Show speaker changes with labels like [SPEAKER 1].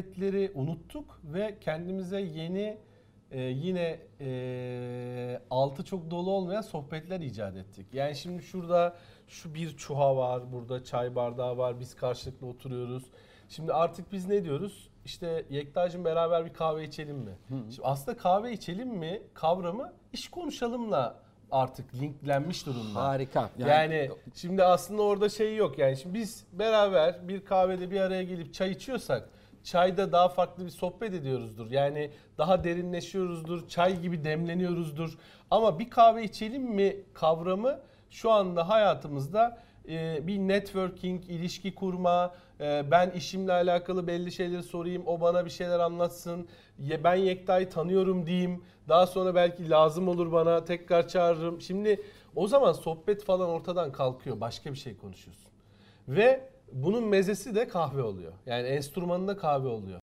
[SPEAKER 1] sohbetleri unuttuk ve kendimize yeni e, yine e, altı çok dolu olmayan sohbetler icat ettik. Yani şimdi şurada şu bir çuha var, burada çay bardağı var, biz karşılıklı oturuyoruz. Şimdi artık biz ne diyoruz? İşte Yekta'cığım beraber bir kahve içelim mi? Şimdi aslında kahve içelim mi kavramı iş konuşalımla artık linklenmiş durumda.
[SPEAKER 2] Harika.
[SPEAKER 1] Yani, şimdi aslında orada şey yok yani şimdi biz beraber bir kahvede bir araya gelip çay içiyorsak çayda daha farklı bir sohbet ediyoruzdur. Yani daha derinleşiyoruzdur, çay gibi demleniyoruzdur. Ama bir kahve içelim mi kavramı şu anda hayatımızda e, bir networking, ilişki kurma, e, ben işimle alakalı belli şeyleri sorayım, o bana bir şeyler anlatsın, ben Yekta'yı tanıyorum diyeyim, daha sonra belki lazım olur bana tekrar çağırırım. Şimdi o zaman sohbet falan ortadan kalkıyor, başka bir şey konuşuyorsun. Ve bunun mezesi de kahve oluyor. Yani enstrümanında kahve oluyor.